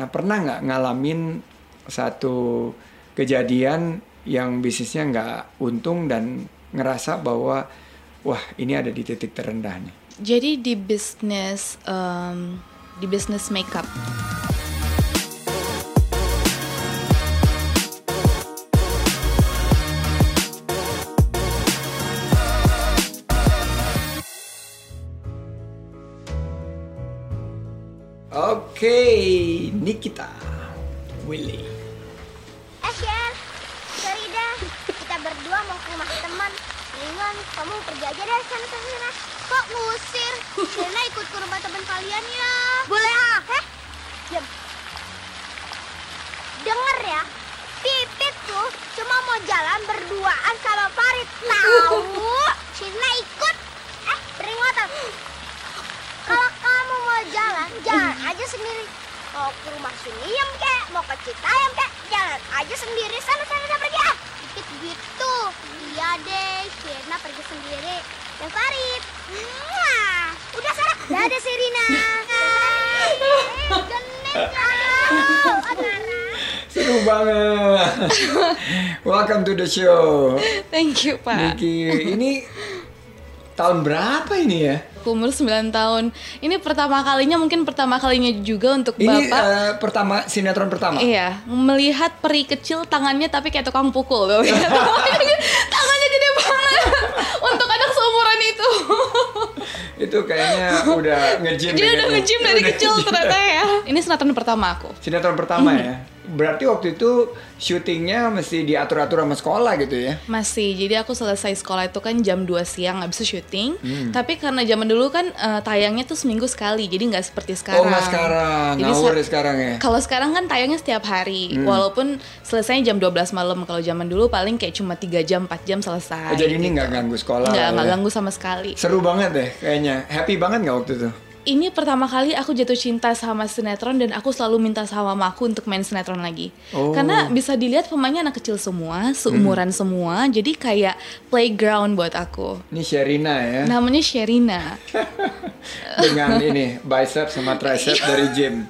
Nah, pernah nggak ngalamin satu kejadian yang bisnisnya nggak untung dan ngerasa bahwa wah ini ada di titik terendah nih. Jadi di bisnis um, di bisnis makeup. Oke, Nikita, Willy. Eh, Sher. Sorry dah. Kita berdua mau ke rumah teman. Mendingan kamu pergi aja deh sana sana. Kok ngusir? Shena ikut ke rumah teman kalian ya. Boleh ah. Heh? Diam. Dengar ya. Pipit tuh cuma mau jalan berduaan sama Farid. Tahu? Shena ikut. Eh, peringatan. Kalau kamu mau jalan, jalan aja sendiri. Mau ke rumah Suniyam kek, mau ke Citayam kek, jalan aja sendiri. Sana sana udah pergi ah. Dikit gitu. Iya deh, Shena pergi sendiri. Dan Farid. Mwah. Udah sana. Dadah Serina. Eh. Seru banget. Welcome to the show. Thank you, Pak. Niki, ini tahun berapa ini ya? Umur 9 tahun. Ini pertama kalinya mungkin pertama kalinya juga untuk Ini Bapak eh, pertama sinetron pertama. Iya, melihat peri kecil tangannya tapi kayak tukang pukul loh. tangannya gede banget untuk anak seumuran itu. Itu kayaknya udah nge-gym. Dia ya udah nge-gym dari Udah kecil ternyata ya. Ini sinetron pertama aku. Sinetron pertama ya. Berarti waktu itu syutingnya mesti diatur-atur sama sekolah gitu ya. Masih, jadi aku selesai sekolah itu kan jam 2 siang habis itu syuting. Hmm. Tapi karena zaman dulu kan eh, tayangnya tuh seminggu sekali, jadi nggak seperti sekarang. Oh nggak sekarang, Jadi ngawur ya sekarang ya. Kalau sekarang kan tayangnya setiap hari, Hmm. walaupun selesainya jam 12 malam. Kalau zaman dulu paling kayak cuma 3 jam, 4 jam selesai. Oh, jadi ini gitu. nggak ganggu sekolah. Nggak, nggak ya. ganggu sama sekali. Seru banget deh kayaknya. Happy banget nggak waktu itu? Ini pertama kali aku jatuh cinta sama sinetron dan aku selalu minta sama mamaku untuk main sinetron lagi. Oh. Karena bisa dilihat pemainnya anak kecil semua, seumuran semua, jadi kayak playground buat aku. Ini Sherina ya. Namanya Sherina. dengan ini bicep sama tricep dari gym.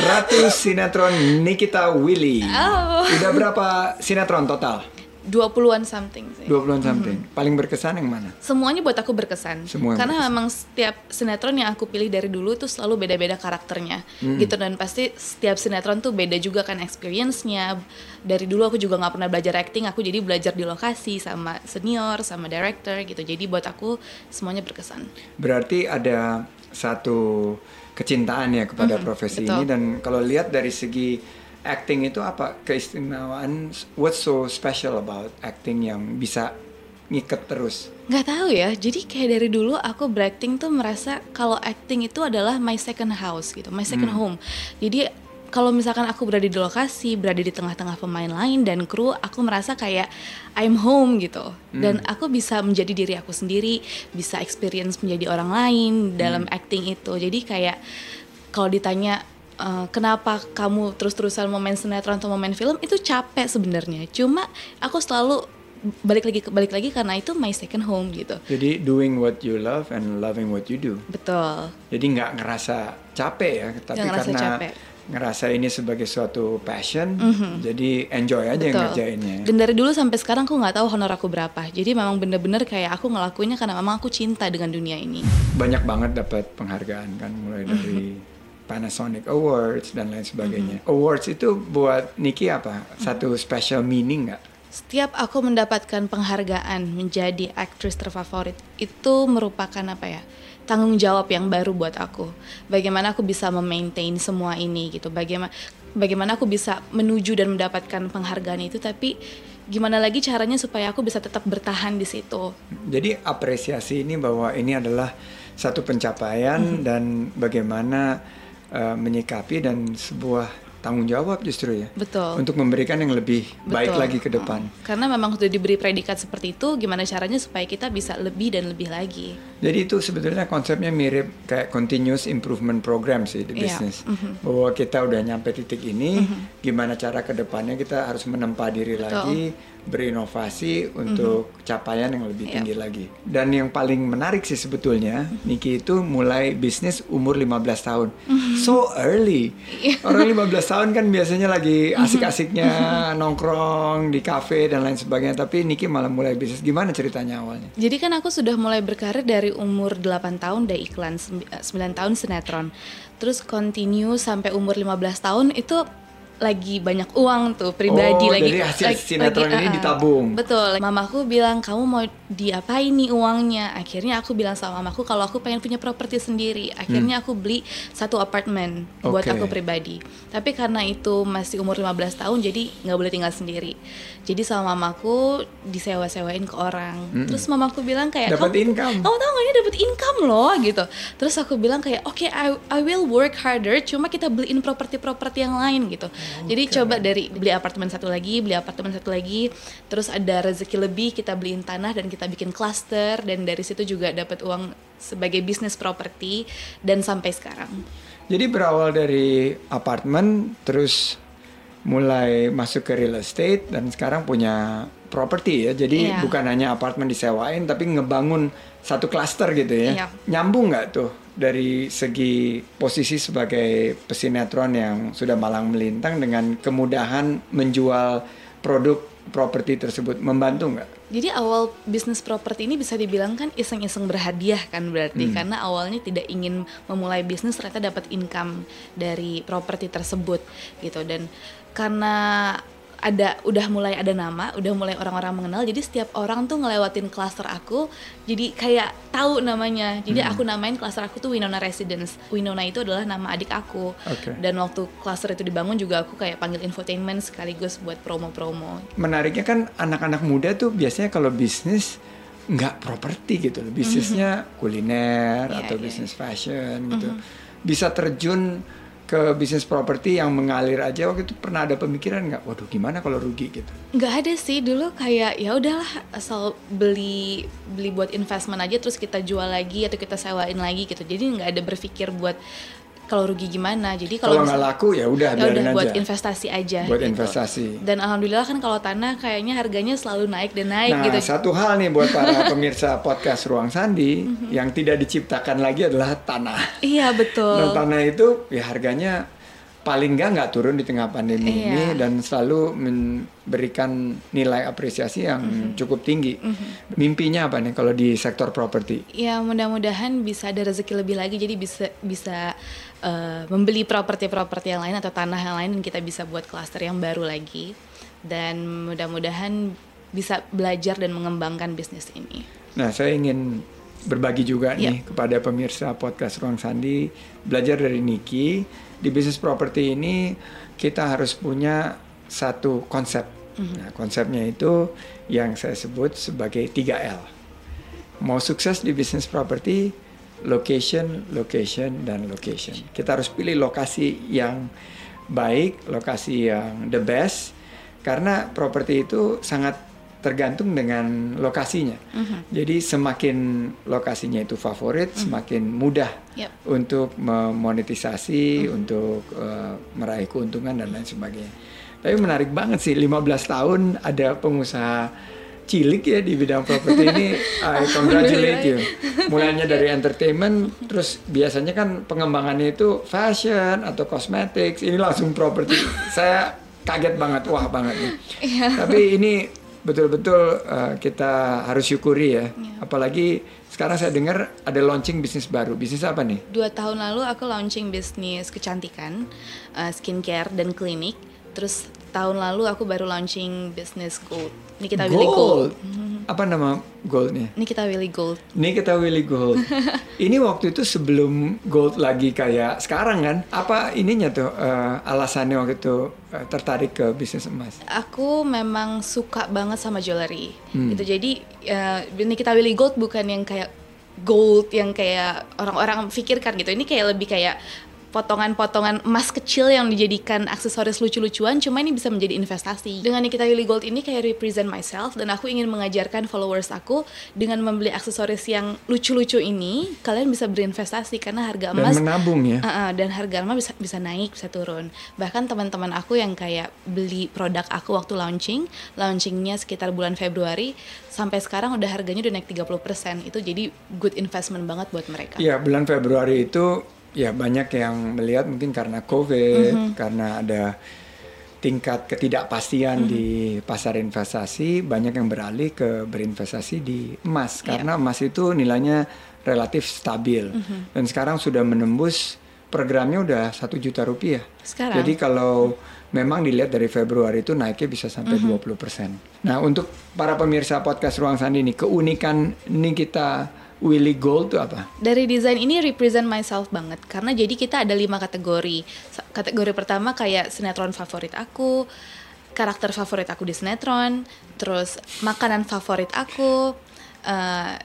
Ratu sinetron Nikita Willy. Oh. Udah berapa sinetron total? 20-an something sih. 20-an something. Paling berkesan yang mana? Semuanya buat aku berkesan. Semua Karena berkesan. memang setiap sinetron yang aku pilih dari dulu itu selalu beda-beda karakternya. Hmm. Gitu dan pasti setiap sinetron tuh beda juga kan experience-nya. Dari dulu aku juga nggak pernah belajar acting, aku jadi belajar di lokasi sama senior, sama director gitu. Jadi buat aku semuanya berkesan. Berarti ada satu kecintaan ya kepada profesi betul. ini dan kalau lihat dari segi acting itu apa? Keistimewaan what's so special about acting yang bisa ngiket terus? nggak tahu ya. Jadi kayak dari dulu aku berakting tuh merasa kalau acting itu adalah my second house gitu my second home. Jadi kalau misalkan aku berada di lokasi berada di tengah-tengah pemain lain dan kru aku merasa kayak I'm home gitu. Dan aku bisa menjadi diri aku sendiri bisa experience menjadi orang lain dalam acting itu. Jadi kayak kalau ditanya eh, kenapa kamu terus-terusan mau main sinetron atau mau main film itu capek sebenarnya. Cuma aku selalu balik lagi balik lagi karena itu my second home gitu. Jadi doing what you love and loving what you do. betul. Jadi nggak ngerasa capek ya, tapi ngerasa karena capek. ngerasa ini sebagai suatu passion, jadi enjoy aja betul. ngerjainnya. dan dari dulu sampai sekarang aku nggak tahu honor aku berapa. Jadi memang bener-bener kayak aku ngelakuinnya karena memang aku cinta dengan dunia ini. Banyak banget dapat penghargaan kan, mulai dari Panasonic Awards dan lain sebagainya. Awards itu buat Niki apa? Satu special meaning nggak? Setiap aku mendapatkan penghargaan menjadi aktris terfavorit itu merupakan apa ya? tanggung jawab yang baru buat aku. Bagaimana aku bisa memaintain semua ini gitu. Bagaimana bagaimana aku bisa menuju dan mendapatkan penghargaan itu tapi gimana lagi caranya supaya aku bisa tetap bertahan di situ. Jadi apresiasi ini bahwa ini adalah satu pencapaian dan bagaimana uh, menyikapi dan sebuah tanggung jawab justru ya. Betul. Untuk memberikan yang lebih baik Betul. lagi ke depan. Hmm. Karena memang sudah diberi predikat seperti itu, gimana caranya supaya kita bisa lebih dan lebih lagi. Jadi itu sebetulnya konsepnya mirip kayak continuous improvement program sih di Iya, bisnis. Bahwa kita udah nyampe titik ini, gimana cara ke depannya kita harus menempa diri lagi, berinovasi untuk capaian yang lebih Iya. tinggi lagi. Dan yang paling menarik sih sebetulnya, Niki itu mulai bisnis umur 15 tahun. So early. Orang 15 tahun kan biasanya lagi asik-asiknya nongkrong di kafe dan lain sebagainya, tapi Niki malah mulai bisnis. Gimana ceritanya awalnya? Jadi kan aku sudah mulai berkarir dari umur 8 tahun dari iklan, 9 tahun sinetron. Terus continue sampai umur 15 tahun itu lagi banyak uang tuh pribadi Oh, lagi jadi hasil lagi- sinetron lagi, ini uh-uh. ditabung. Betul. Mamaku bilang kamu mau diapain nih uangnya? Akhirnya aku bilang sama mamaku kalau aku pengen punya properti sendiri. Akhirnya aku beli satu apartemen buat Hmm. Oke. aku pribadi. Tapi karena itu masih umur 15 tahun jadi nggak boleh tinggal sendiri. Jadi sama mamaku disewa-sewain ke orang. Terus mamaku bilang kayak Dapat "Kamu- income." Kamu tahu nggak ini dapat income loh gitu. Terus aku bilang kayak oke I, I will work harder. Cuma kita beliin properti-properti yang lain gitu. Jadi coba dari beli apartemen satu lagi, beli apartemen satu lagi. Terus ada rezeki lebih kita beliin tanah dan kita bikin cluster dan dari situ juga dapat uang sebagai bisnis properti dan sampai sekarang. Jadi berawal dari apartemen, terus mulai masuk ke real estate dan sekarang punya properti ya. Jadi Iya. bukan hanya apartemen disewain, tapi ngebangun satu klaster gitu ya. Iya. Nyambung nggak tuh dari segi posisi sebagai pesinetron yang sudah malang melintang dengan kemudahan menjual produk properti tersebut membantu nggak? Jadi awal bisnis properti ini bisa dibilang kan iseng-iseng berhadiah kan berarti Hmm. karena awalnya tidak ingin memulai bisnis ternyata dapat income dari properti tersebut gitu dan karena ada udah mulai ada nama, udah mulai orang-orang mengenal jadi setiap orang tuh ngelewatin klaster aku jadi kayak tahu namanya. Jadi Hmm. aku namain klaster aku tuh Winona Residence. Winona itu adalah nama adik aku. Oke. Dan waktu klaster itu dibangun juga aku kayak panggil infotainment sekaligus buat promo-promo menariknya kan anak-anak muda tuh biasanya kalau bisnis nggak properti gitu loh. Bisnisnya kuliner Iya, atau iya, bisnis fashion gitu. Bisa terjun ke bisnis properti yang mengalir aja waktu itu pernah ada pemikiran nggak? Waduh gimana kalau rugi gitu? nggak ada sih dulu kayak ya udahlah asal beli beli buat investment aja terus kita jual lagi atau kita sewain lagi gitu jadi nggak ada berpikir buat kalau rugi gimana jadi Kalau nggak laku ya udah ya udah aja. buat investasi aja Buat gitu. investasi. dan alhamdulillah kan kalau tanah kayaknya harganya selalu naik dan naik Nah, gitu satu hal nih buat para pemirsa podcast Ruang Sandi Mhm. yang tidak diciptakan lagi adalah tanah. iya Dan betul tanah itu ya harganya paling nggak nggak turun di tengah pandemi Iya. ini dan selalu memberikan nilai apresiasi yang Mhm. cukup tinggi. Mimpinya apa nih kalau di sektor properti? ya mudah-mudahan bisa ada rezeki lebih lagi jadi bisa bisa eh, membeli properti-properti yang lain atau tanah yang lain dan kita bisa buat klaster yang baru lagi dan mudah-mudahan bisa belajar dan mengembangkan bisnis ini. Nah, saya ingin berbagi juga Iya. nih kepada pemirsa podcast Ruang Sandi belajar dari Niki di bisnis properti ini kita harus punya satu konsep. Nah, konsepnya itu yang saya sebut sebagai 3L. Mau sukses di bisnis properti, location, location, dan location. Kita harus pilih lokasi yang baik, lokasi yang the best, karena properti itu sangat tergantung dengan lokasinya. Jadi semakin lokasinya itu favorit, semakin mudah Yep. untuk memonetisasi, untuk eh, meraih keuntungan dan lain sebagainya. Tapi menarik banget sih, 15 tahun ada pengusaha cilik ya di bidang properti ini. I congratulate you. Mulainya dari entertainment, terus biasanya kan pengembangannya itu fashion atau cosmetics, ini langsung properti. Saya kaget banget, wah banget nih. Tapi ini betul-betul uh, kita harus syukuri ya. Apalagi sekarang saya dengar ada launching bisnis baru. Bisnis apa nih? Dua tahun lalu aku launching bisnis kecantikan, uh, skincare dan klinik. Terus tahun lalu aku baru launching bisnis gold. Nikita Willy Gold. Apa nama goldnya? Nikita Willy Gold. Nikita Willy Gold. ini waktu itu sebelum gold lagi kayak sekarang kan? Apa ininya tuh uh, alasannya waktu itu uh, tertarik ke bisnis emas? Aku memang suka banget sama jewelry. Hmm. Gitu jadi uh, Nikita Willy Gold bukan yang kayak gold yang kayak orang-orang pikirkan gitu. Ini kayak lebih kayak potongan-potongan emas kecil yang dijadikan aksesoris lucu-lucuan cuma ini bisa menjadi investasi. Dengan Nikita Willy Gold ini kayak represent myself dan aku ingin mengajarkan followers aku dengan membeli aksesoris yang lucu-lucu ini kalian bisa berinvestasi karena harga emas dan menabung ya. Uh, uh, dan harga emas bisa bisa naik bisa turun. Bahkan teman-teman aku yang kayak beli produk aku waktu launching launchingnya sekitar bulan Februari sampai sekarang udah harganya udah naik 30% itu jadi good investment banget buat mereka. Iya, bulan Februari itu ya banyak yang melihat mungkin karena COVID, Mhm. karena ada tingkat ketidakpastian Mhm. di pasar investasi, banyak yang beralih ke berinvestasi di emas Iya. karena emas itu nilainya relatif stabil Mhm. dan sekarang sudah menembus programnya udah satu juta rupiah. Sekarang? Jadi kalau memang dilihat dari Februari itu naiknya bisa sampai Mhm. 20%. Nah, untuk para pemirsa podcast Ruang Sandi ini, keunikan Nikita Willy Gold itu apa? dari desain ini represent myself banget karena jadi kita ada lima kategori kategori pertama kayak sinetron favorit aku karakter favorit aku di sinetron terus makanan favorit aku eh,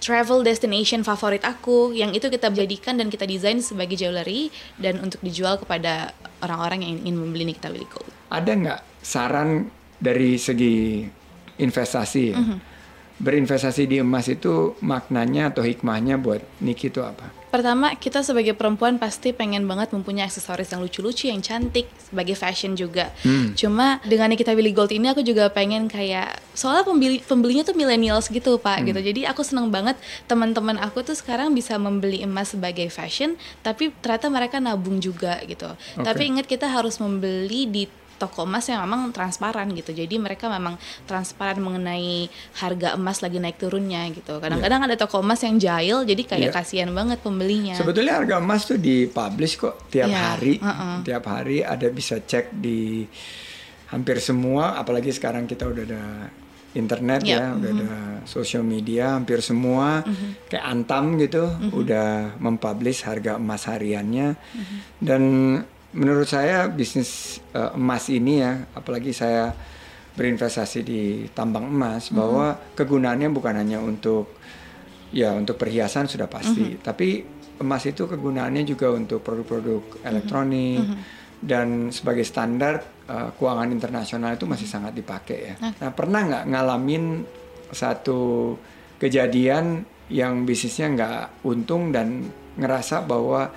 travel destination favorit aku yang itu kita jadikan dan kita desain sebagai jewelry dan untuk dijual kepada orang-orang yang ingin membeli Nikita Willy Gold Ada nggak saran dari segi investasi ya? Mhm. Berinvestasi di emas itu maknanya atau hikmahnya buat Niki itu apa? Pertama, kita sebagai perempuan pasti pengen banget mempunyai aksesoris yang lucu-lucu, yang cantik, sebagai fashion juga. Hmm. Cuma dengan kita Willy Gold ini aku juga pengen kayak soalnya pembeli pembelinya tuh millennials gitu pak, Hmm. gitu. Jadi aku seneng banget teman-teman aku tuh sekarang bisa membeli emas sebagai fashion, tapi ternyata mereka nabung juga gitu. Oke. Tapi ingat kita harus membeli di toko emas yang memang transparan gitu. Jadi mereka memang transparan mengenai harga emas lagi naik turunnya gitu. Kadang-kadang ada toko emas yang jahil, jadi kayak Iya. kasihan banget pembelinya. Sebetulnya harga emas tuh dipublish kok tiap Iya, hari, uh-uh. tiap hari ada bisa cek di hampir semua, apalagi sekarang kita udah ada internet Yap, ya, udah ada social media, hampir semua kayak Antam gitu udah mempublish harga emas hariannya dan menurut saya bisnis eh, emas ini ya, apalagi saya berinvestasi di tambang emas bahwa kegunaannya bukan hanya untuk ya untuk perhiasan sudah pasti, tapi emas itu kegunaannya juga untuk produk-produk elektronik dan sebagai standar eh, keuangan internasional itu masih sangat dipakai ya. Nah pernah nggak ngalamin satu kejadian yang bisnisnya nggak untung dan ngerasa bahwa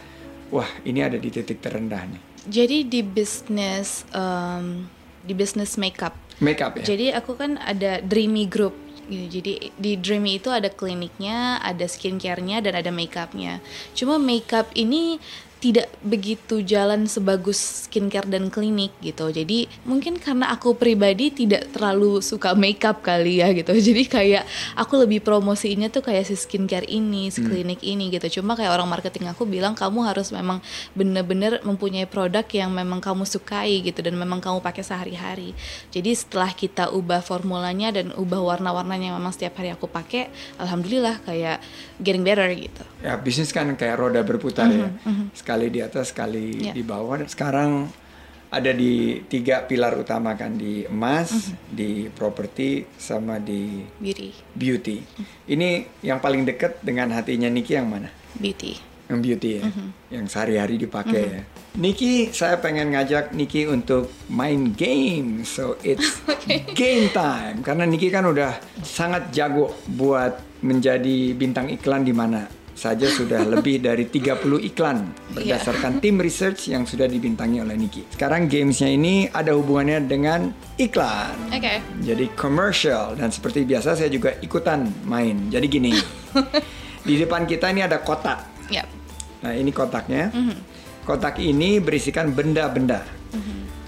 wah ini ada di titik terendah nih. Jadi di bisnis em, di bisnis makeup. Makeup ya. Jadi aku kan ada Dreamy Group. gitu. Jadi di Dreamy itu ada kliniknya, ada skincare-nya dan ada makeupnya. Cuma makeup ini tidak begitu jalan sebagus skincare dan klinik gitu. Jadi mungkin karena aku pribadi tidak terlalu suka makeup kali ya gitu. Jadi kayak aku lebih promosinya tuh kayak si skincare ini, si klinik ini gitu. Cuma kayak orang marketing aku bilang kamu harus memang bener-bener mempunyai produk yang memang kamu sukai gitu dan memang kamu pakai sehari-hari. Jadi setelah kita ubah formulanya dan ubah warna-warnanya yang memang setiap hari aku pakai, alhamdulillah kayak getting better gitu. Ya bisnis kan kayak roda berputar ya, sekali di atas, sekali Ya. di bawah. Sekarang ada di tiga pilar utama kan di emas, di properti, sama di Beauty, beauty. Ini yang paling dekat dengan hatinya Niki yang mana? beauty. Yang beauty ya, yang sehari-hari dipakai ya. Niki, saya pengen ngajak Niki untuk main game, so it's game time. Karena Niki kan udah sangat jago buat menjadi bintang iklan di mana saja sudah lebih dari 30 iklan berdasarkan tim research yang sudah dibintangi oleh Niki. Sekarang gamesnya ini ada hubungannya dengan iklan. Oke. Jadi commercial dan seperti biasa saya juga ikutan main. Jadi gini, di depan kita ini ada kotak. Yap. Nah ini kotaknya. Kotak ini berisikan benda-benda.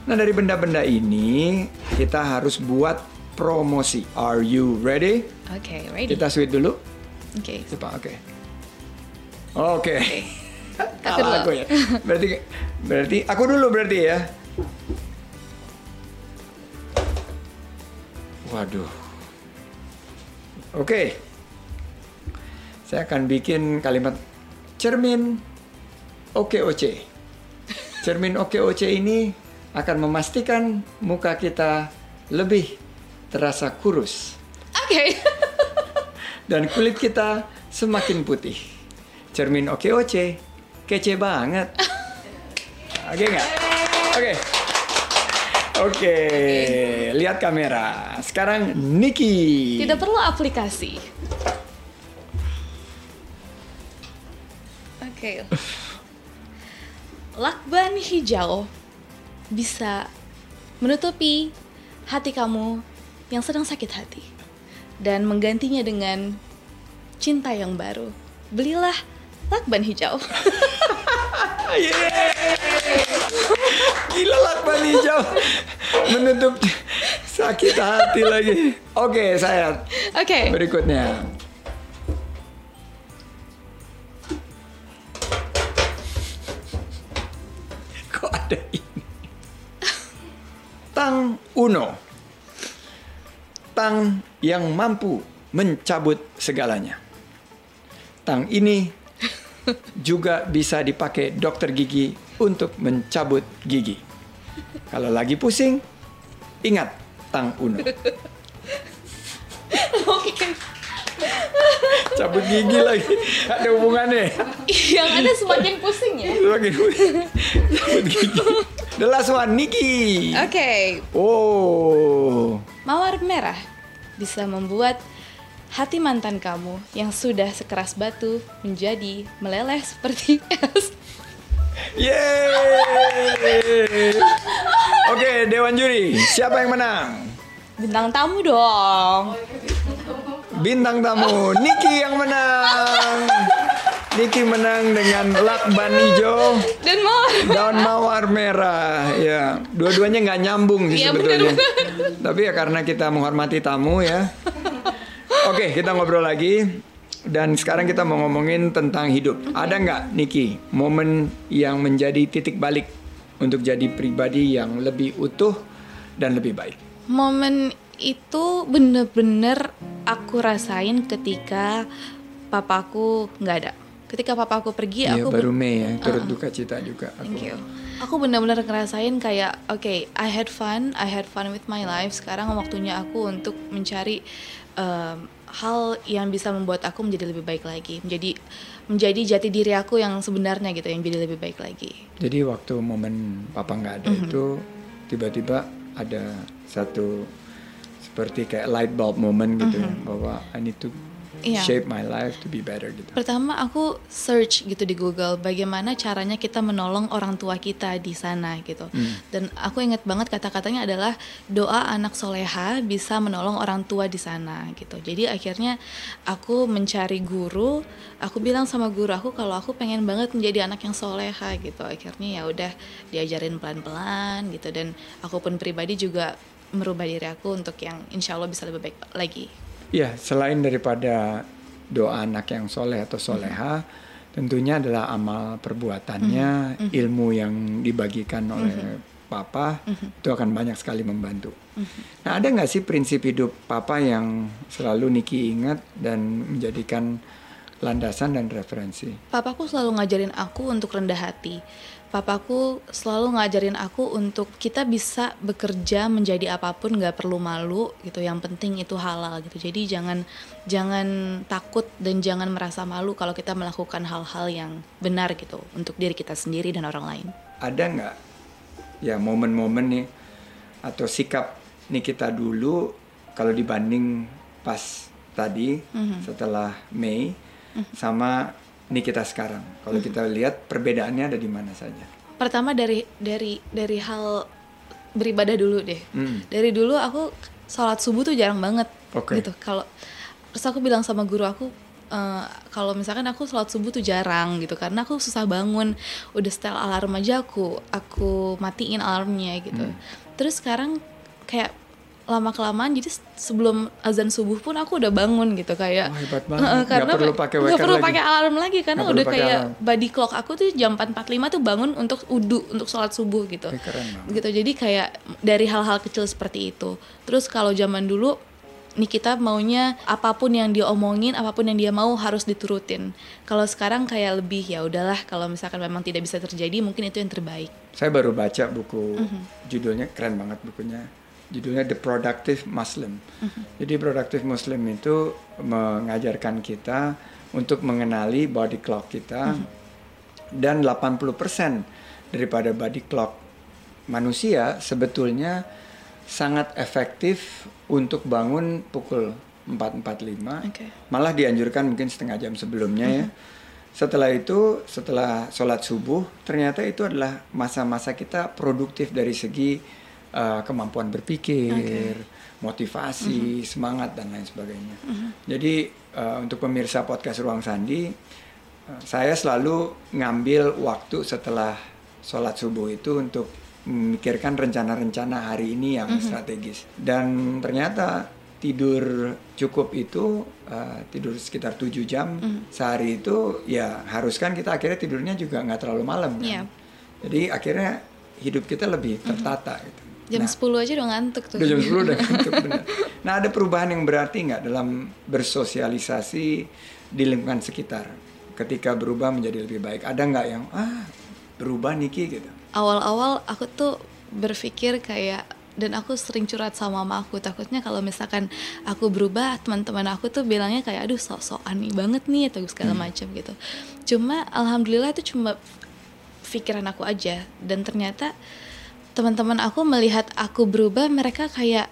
Nah dari benda-benda ini kita harus buat promosi. Are you ready? Oke, ready. Kita switch dulu. Oke. Coba oke. Oke. Aku Kalah dulu. aku ya. Berarti berarti aku dulu berarti ya. Waduh. Oke. Saya akan bikin kalimat cermin OKOC. Cermin OKOC ini akan memastikan muka kita lebih terasa kurus Oke. dan kulit kita semakin putih. Cermin OKOC, kece banget. Oke nggak? Oke. Oke, lihat kamera. Sekarang Niki. Tidak perlu aplikasi. Oke. Lakban hijau bisa menutupi hati kamu yang sedang sakit hati dan menggantinya dengan cinta yang baru. Belilah lakban hijau. Gila lakban hijau menutup sakit hati lagi. Oke, saya Oke. berikutnya. Kok ada ini? Tang Uno. Tang yang mampu mencabut segalanya. Tang ini juga bisa dipakai dokter gigi untuk mencabut gigi. Kalau lagi pusing, ingat Tang Uno. Oke. Cabut gigi lagi. Ada hubungannya. yang ada semakin pusing ya. Semakin pusing. Cabut gigi. The last one, Niki. Oke, Oh. mawar merah bisa membuat hati mantan kamu yang sudah sekeras batu menjadi meleleh seperti es. Yeay. Oke, Dewan Juri. Siapa yang menang? Bintang tamu dong. Bintang tamu, Niki yang menang. Niki menang dengan lakban hijau Dan mawar daun mawar merah ya dua-duanya nggak nyambung sih Iya, sebetulnya tapi ya karena kita menghormati tamu ya oke kita ngobrol lagi dan sekarang kita mau ngomongin tentang hidup ada nggak Niki momen yang menjadi titik balik untuk jadi pribadi yang lebih utuh dan lebih baik momen itu bener-bener aku rasain ketika papaku nggak ada. Ketika papaku pergi, Iya, aku baru Mei ya turut Uh-uh. duka cita juga aku. Thank you. Aku benar-benar ngerasain kayak, oke, I had fun, I had fun with my life. Sekarang waktunya aku untuk mencari um, hal yang bisa membuat aku menjadi lebih baik lagi, menjadi menjadi jati diri aku yang sebenarnya gitu, yang jadi lebih baik lagi. Jadi waktu momen papa nggak ada Mhm. itu tiba-tiba ada satu seperti kayak light bulb moment gitu ya, bahwa I need to Iya. shape my life to be better gitu. Pertama aku search gitu di Google bagaimana caranya kita menolong orang tua kita di sana gitu. Hmm. Dan aku inget banget kata-katanya adalah doa anak soleha bisa menolong orang tua di sana gitu. Jadi akhirnya aku mencari guru, aku bilang sama guru aku kalau aku pengen banget menjadi anak yang soleha gitu. Akhirnya ya udah diajarin pelan-pelan gitu dan aku pun pribadi juga merubah diri aku untuk yang insya Allah bisa lebih baik lagi. Ya selain daripada doa anak yang soleh atau soleha, tentunya adalah amal perbuatannya, ilmu yang dibagikan oleh papa itu akan banyak sekali membantu. Nah ada nggak sih prinsip hidup papa yang selalu Niki ingat dan menjadikan landasan dan referensi? Papaku selalu ngajarin aku untuk rendah hati. Papaku selalu ngajarin aku untuk kita bisa bekerja menjadi apa pun nggak perlu malu gitu. Yang penting itu halal gitu. Jadi jangan jangan takut dan jangan merasa malu kalau kita melakukan hal-hal yang benar gitu untuk diri kita sendiri dan orang lain. ada nggak ya momen-momen nih atau sikap nih kita dulu kalau dibanding pas tadi setelah Mei sama nih kita sekarang kalau kita lihat perbedaannya ada di mana saja Pertama dari dari dari hal beribadah dulu deh. Hmm. Dari dulu aku sholat subuh tuh jarang banget Oke. gitu. Kalau terus aku bilang sama guru aku eh, kalau misalkan aku sholat subuh tuh jarang gitu karena aku susah bangun udah setel alarm aja aku aku matiin alarmnya gitu Hmm. terus sekarang kayak lama kelamaan jadi se- sebelum azan subuh pun aku udah bangun gitu kayak Wah, hebat banget. Karena perlu pakai nggak wecker perlu pakai alarm lagi karena udah kayak alarm. body clock aku tuh jam 4.45 tuh bangun untuk udu untuk sholat subuh gitu Eh, keren banget. gitu jadi kayak dari hal-hal kecil seperti itu terus kalau zaman dulu nih kita maunya apa pun yang dia omongin apa pun yang dia mau harus diturutin kalau sekarang kayak lebih ya udahlah kalau misalkan memang tidak bisa terjadi mungkin itu yang terbaik saya baru baca buku Mhm. judulnya keren banget bukunya judulnya The Productive Muslim Mhm. jadi Productive Muslim itu mengajarkan kita untuk mengenali body clock kita Mhm. dan 80% daripada body clock manusia sebetulnya sangat efektif untuk bangun pukul 4.45. Oke. Malah dianjurkan mungkin setengah jam sebelumnya ya. Setelah itu, setelah sholat subuh, ternyata itu adalah masa-masa kita produktif dari segi uh, kemampuan berpikir, motivasi, semangat dan lain sebagainya. Jadi uh, untuk pemirsa podcast Ruang Sandi, uh, saya selalu ngambil waktu setelah sholat subuh itu untuk memikirkan rencana-rencana hari ini yang strategis. Dan ternyata tidur cukup itu uh, tidur sekitar 7 jam sehari itu ya haruskan kita akhirnya tidurnya juga nggak terlalu malam kan. Iya. Jadi akhirnya hidup kita lebih tertata gitu. Jam Nah, 10 aja udah ngantuk tuh. Udah jam 10 udah ngantuk bener. Nah ada perubahan yang berarti nggak dalam bersosialisasi di lingkungan sekitar ketika berubah menjadi lebih baik? Ada nggak yang ah berubah Niki gitu? awal-awal aku tuh berpikir kayak dan aku sering curhat sama mama aku takutnya kalau misalkan aku berubah teman-teman aku tuh bilangnya kayak aduh sok-sokan nih banget nih atau segala macam gitu cuma alhamdulillah itu cuma pikiran aku aja dan ternyata teman-teman aku melihat aku berubah mereka kayak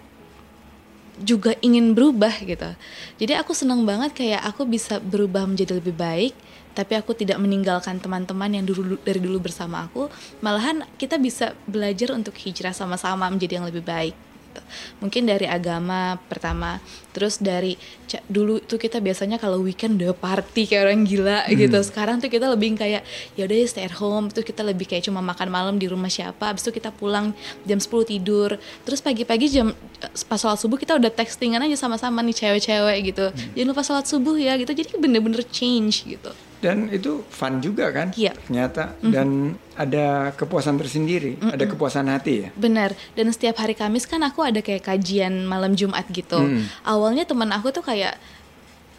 juga ingin berubah gitu. Jadi aku senang banget kayak aku bisa berubah menjadi lebih baik, tapi aku tidak meninggalkan teman-teman yang dulu dari dulu bersama aku. Malahan kita bisa belajar untuk hijrah sama-sama menjadi yang lebih baik. Gitu. Mungkin dari agama pertama, terus dari dulu tuh kita biasanya kalau weekend udah party kayak orang gila gitu. Sekarang tuh kita lebih kayak ya udah ya stay at home, terus kita lebih kayak cuma makan malam di rumah siapa, habis itu kita pulang jam 10 tidur. Terus pagi-pagi jam pas sholat subuh kita udah textingan aja sama-sama nih cewek-cewek gitu. Jangan lupa sholat subuh ya gitu. Jadi bener-bener change gitu. Dan itu fun juga kan? Iya. Ternyata dan ada kepuasan tersendiri, ada kepuasan hati ya. Benar. Dan setiap hari Kamis kan aku ada kayak kajian malam Jumat gitu. Hmm. Awalnya teman aku tuh kayak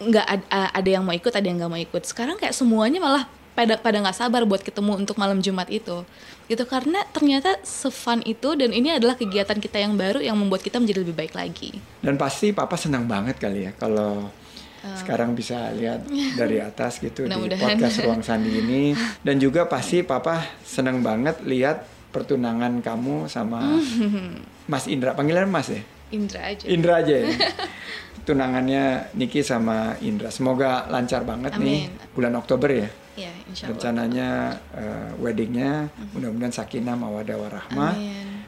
nggak ad- a- ada yang mau ikut, ada yang nggak mau ikut. Sekarang kayak semuanya malah pada pada nggak sabar buat ketemu untuk malam Jumat itu. Gitu karena ternyata sefun itu dan ini adalah kegiatan kita yang baru yang membuat kita menjadi lebih baik lagi. Dan pasti papa senang banget kali ya kalau sekarang bisa lihat dari atas gitu di podcast Ruang Sandi ini. Dan juga pasti papa senang banget lihat pertunangan kamu sama Mas Indra. Panggilan Mas ya? Indra aja. Indra aja ya? Tunangannya Niki sama Indra. Semoga lancar banget nih Amin. bulan Oktober ya? Ya, insya Allah. rencananya eh, weddingnya mudah-mudahan sakinah mawadah warahmah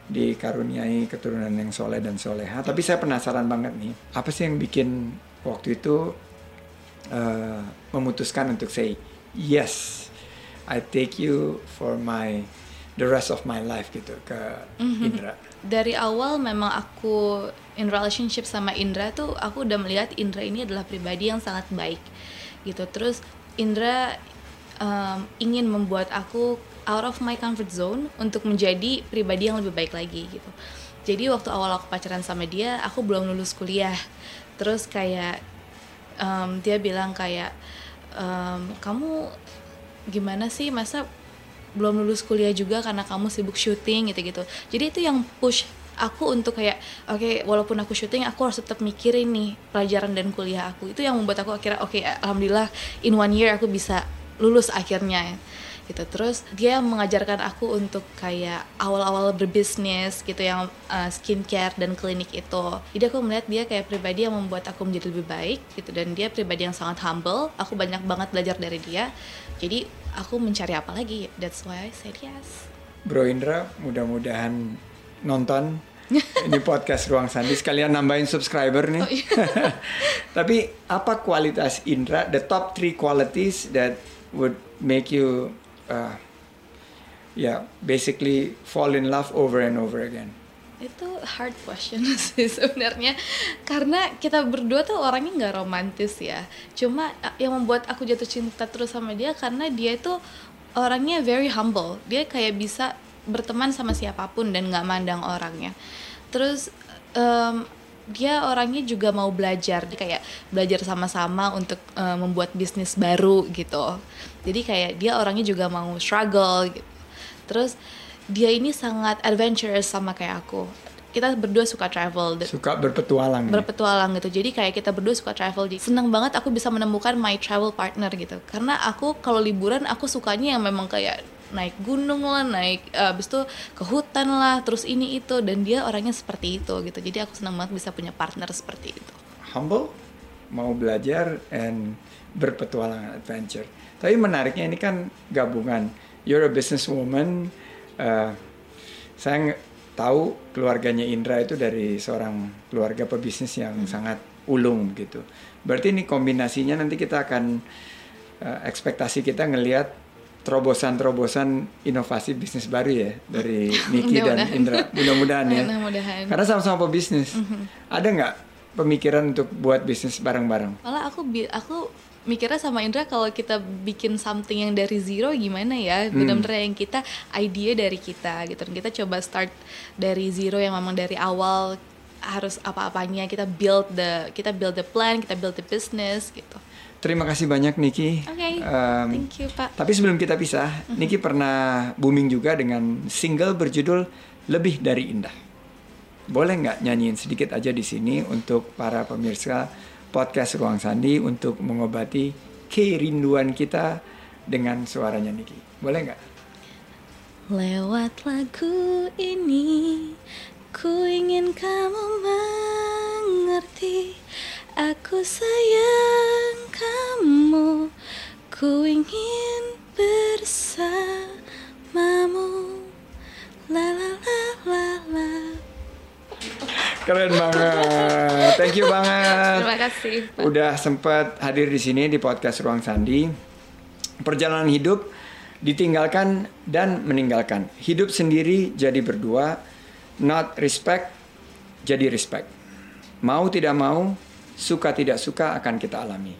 dikaruniai keturunan yang soleh dan soleha. Tapi saya penasaran banget nih apa sih yang bikin waktu itu eh, memutuskan untuk say yes I take you for my the rest of my life gitu ke Indra. Dari awal memang aku in relationship sama Indra tuh aku udah melihat Indra ini adalah pribadi yang sangat baik gitu. Terus Indra um, ingin membuat aku out of my comfort zone untuk menjadi pribadi yang lebih baik lagi gitu jadi waktu awal aku pacaran sama dia aku belum lulus kuliah terus kayak um, dia bilang kayak um, kamu gimana sih masa belum lulus kuliah juga karena kamu sibuk syuting gitu-gitu. Jadi itu yang push aku untuk kayak oke walaupun aku syuting aku harus tetap mikirin nih pelajaran dan kuliah aku. Itu yang membuat aku akhirnya oke alhamdulillah in one year aku bisa lulus akhirnya gitu. Terus dia mengajarkan aku untuk kayak awal-awal berbisnis gitu yang uh, skincare dan klinik itu. Jadi aku melihat dia kayak pribadi yang membuat aku menjadi lebih baik gitu dan dia pribadi yang sangat humble. Aku banyak banget belajar dari dia. Jadi aku mencari apa lagi? That's why I said yes. Bro Indra mudah-mudahan nonton ini podcast Ruang Sandi sekalian nambahin subscriber nih. Tapi apa kualitas Indra? The top three qualities that would make you, uh, yeah, basically fall in love over and over again. Itu hard question sih sebenarnya karena kita berdua tuh orangnya nggak romantis ya. Cuma uh, yang membuat aku jatuh cinta terus sama dia karena dia itu orangnya very humble. Dia kayak bisa berteman sama siapa pun dan nggak mandang orangnya. Terus em, dia orangnya juga mau belajar, kayak belajar sama-sama untuk eh, membuat bisnis baru gitu. Jadi kayak dia orangnya juga mau struggle gitu. Terus dia ini sangat adventurous sama kayak aku. Kita berdua suka travel. Suka berpetualang. nih. berpetualang gitu. Jadi kayak kita berdua suka travel. Jadi seneng banget aku bisa menemukan my travel partner gitu. Karena aku kalau liburan aku sukanya yang memang kayak naik gunung lah naik uh, abis itu ke hutan lah terus ini itu dan dia orangnya seperti itu gitu jadi aku senang banget bisa punya partner seperti itu humble mau belajar and berpetualangan adventure tapi menariknya ini kan gabungan you're a businesswoman uh, saya tahu keluarganya Indra itu dari seorang keluarga pebisnis yang hmm. sangat ulung gitu. Berarti ini kombinasinya nanti kita akan uh, ekspektasi kita ngelihat terobosan-terobosan inovasi bisnis baru ya dari Niki dan Indra. Mudah-mudahan ya. Mudah-mudahan. Karena sama-sama pebisnis. Mm -hmm. Ada nggak pemikiran untuk buat bisnis bareng-bareng? Malah aku aku mikirnya sama Indra kalau kita bikin something yang dari zero gimana ya hmm. benar-benar yang kita ide dari kita gitu dan kita coba start dari zero yang memang dari awal harus apa-apanya kita build the kita build the plan kita build the business gitu Terima kasih banyak Niki. Oke. Okay, um, thank you Pak. Tapi sebelum kita pisah, mm-hmm. Niki pernah booming juga dengan single berjudul Lebih dari Indah. Boleh nggak nyanyiin sedikit aja di sini untuk para pemirsa podcast Ruang Sandi untuk mengobati kerinduan kita dengan suaranya Niki. Boleh nggak? Lewat lagu ini, ku ingin kamu mengerti. Aku sayang kamu, ku ingin bersamamu. La la la la la. Keren banget. Thank you banget. Terima kasih. Pak. Udah sempat hadir di sini di podcast Ruang Sandi. Perjalanan hidup ditinggalkan dan meninggalkan. Hidup sendiri jadi berdua, not respect jadi respect. Mau tidak mau, suka tidak suka akan kita alami.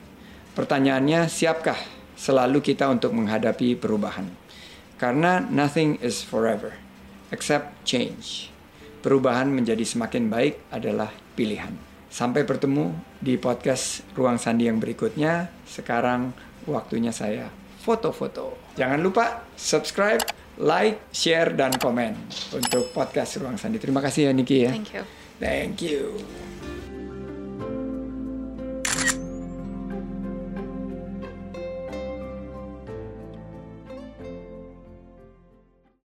Pertanyaannya, siapkah selalu kita untuk menghadapi perubahan? Karena nothing is forever except change perubahan menjadi semakin baik adalah pilihan. Sampai bertemu di podcast Ruang Sandi yang berikutnya. Sekarang waktunya saya foto-foto. Jangan lupa subscribe, like, share, dan komen untuk podcast Ruang Sandi. Terima kasih ya Niki ya. Thank you. Thank you.